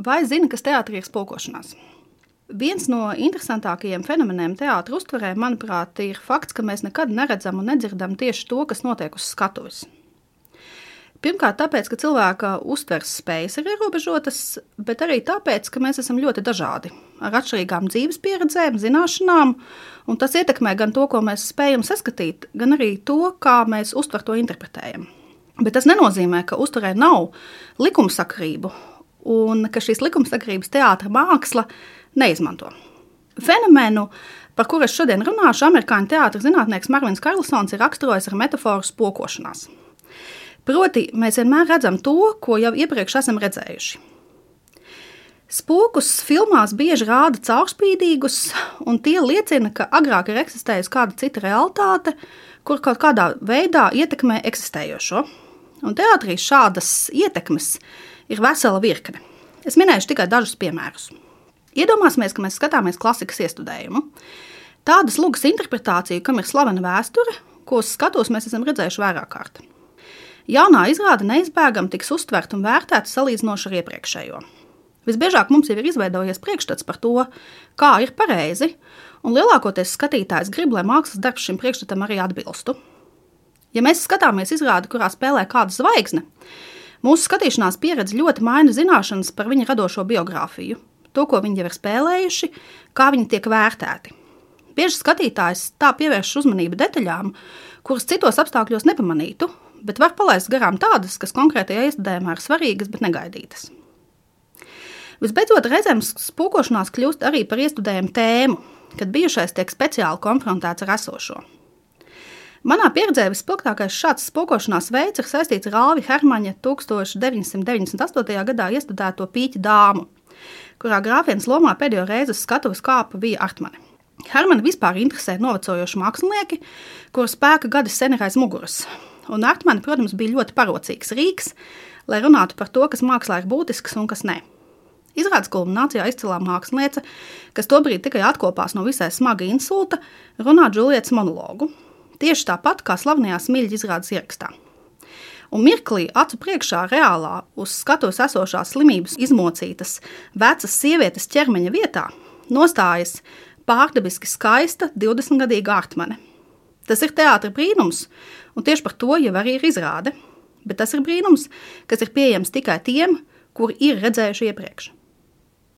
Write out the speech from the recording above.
vai zina, kas teātrī ir spokošanās? Viens no interesantākajiem fenomeniem teātris uztverē, manuprāt, ir fakts, ka mēs nekad neredzam un nedzirdam tieši to, kas notiek uz skatuves. Pirmkārt, tāpēc, ka cilvēka uztveres spējas ir ierobežotas, bet arī tāpēc, ka mēs esam ļoti dažādi, ar atšķirīgām dzīves pieredzēm, zināšanām, un tas ietekmē gan to, ko mēs spējam saskatīt, gan arī to, kā mēs uztver to interpretējam. Bet tas nenozīmē, ka uzturē nav likumsakrību, un ka šīs likumsakrības teātris māksla neizmanto. Fenomenu, par kuru es šodien runāšu, amerikāņu teātris zinātnieks Marvins Karlsons ir raksturojis ar metaforu spokošanās. Proti, mēs vienmēr redzam to, ko jau iepriekš esam redzējuši. Spokus filmās bieži rāda caurspīdīgus, un tie liecina, ka agrāk ir eksistējusi kāda cita realitāte, kur kaut kādā veidā ietekmē eksistējošo. Un teātrī šādas ietekmes ir vesela virkne. Es minēšu tikai dažus piemērus. Iedomāsimies, ka mēs skatāmies klasikas iestudējumu. Tādas lūgas interpretāciju, kam ir slavena vēsture, ko skatos mēs esam redzējuši vairāk kārt. Jaunā izrāde neizbēgami tiks uztverta un vērtēta salīdzinoši ar iepriekšējo. Visbiežāk mums jau ir izveidojies priekšstats par to, kā ir pareizi, un lielākoties skatītājs grib, lai mākslas darbs šim priekšstatam arī atbilstu. Ja mēs skatāmies izrādi, kurā spēlē kāda zvaigzne, mūsu skatīšanās pieredze ļoti maina zināšanas par viņa radošo biogrāfiju, to, ko viņi jau ir spēlējuši, kā viņi tiek vērtēti. Bieži skatītājs tā pievērš uzmanību detaļām, kuras citos apstākļos nepamanītu, bet var palaist garām tādas, kas konkrētajā iestudējumā ir svarīgas, bet negaidītas. Visbeidzot, reizēm spūkošanās kļūst arī par iestudējumu tēmu, kad bijušais tiek speciāli konfrontēts ar esošo. Manā pieredzē vispilgtākais šāds spokošanās veids ir saistīts ar Alvi Hermaņa 1998. gadā iestudēto pīķu dāmu, kurā grāfienas lomā pēdējo reizi uz skatuves kāpa bija Artmane. Hermanu vispār interesē novecojoši mākslinieki, kuru spēka gadi sen ir aiz muguras, Un Artmane, protams, bija ļoti parocīgs rīks, lai runātu par to, kas mākslā ir būtisks un kas nē. Izrādes kulminācijā izcilā mākslinieca, kas tobrīd tikai atkopās no visai smaga insulta, runā Džulietas monologu. Tieši tāpat kā slavenajā smilģa izrādes ierakstā. Un mirklī acu priekšā reālā uz skatuves esošās slimības izmocītas vecas sievietes ķermeņa vietā nostājas pārdabiski skaista 20-gadīga ārtmane. Tas ir teātris brīnums, Un tieši par to jau arī ir izrāde. Bet tas ir brīnums, kas ir pieejams tikai tiem, kuri ir redzējuši iepriekš.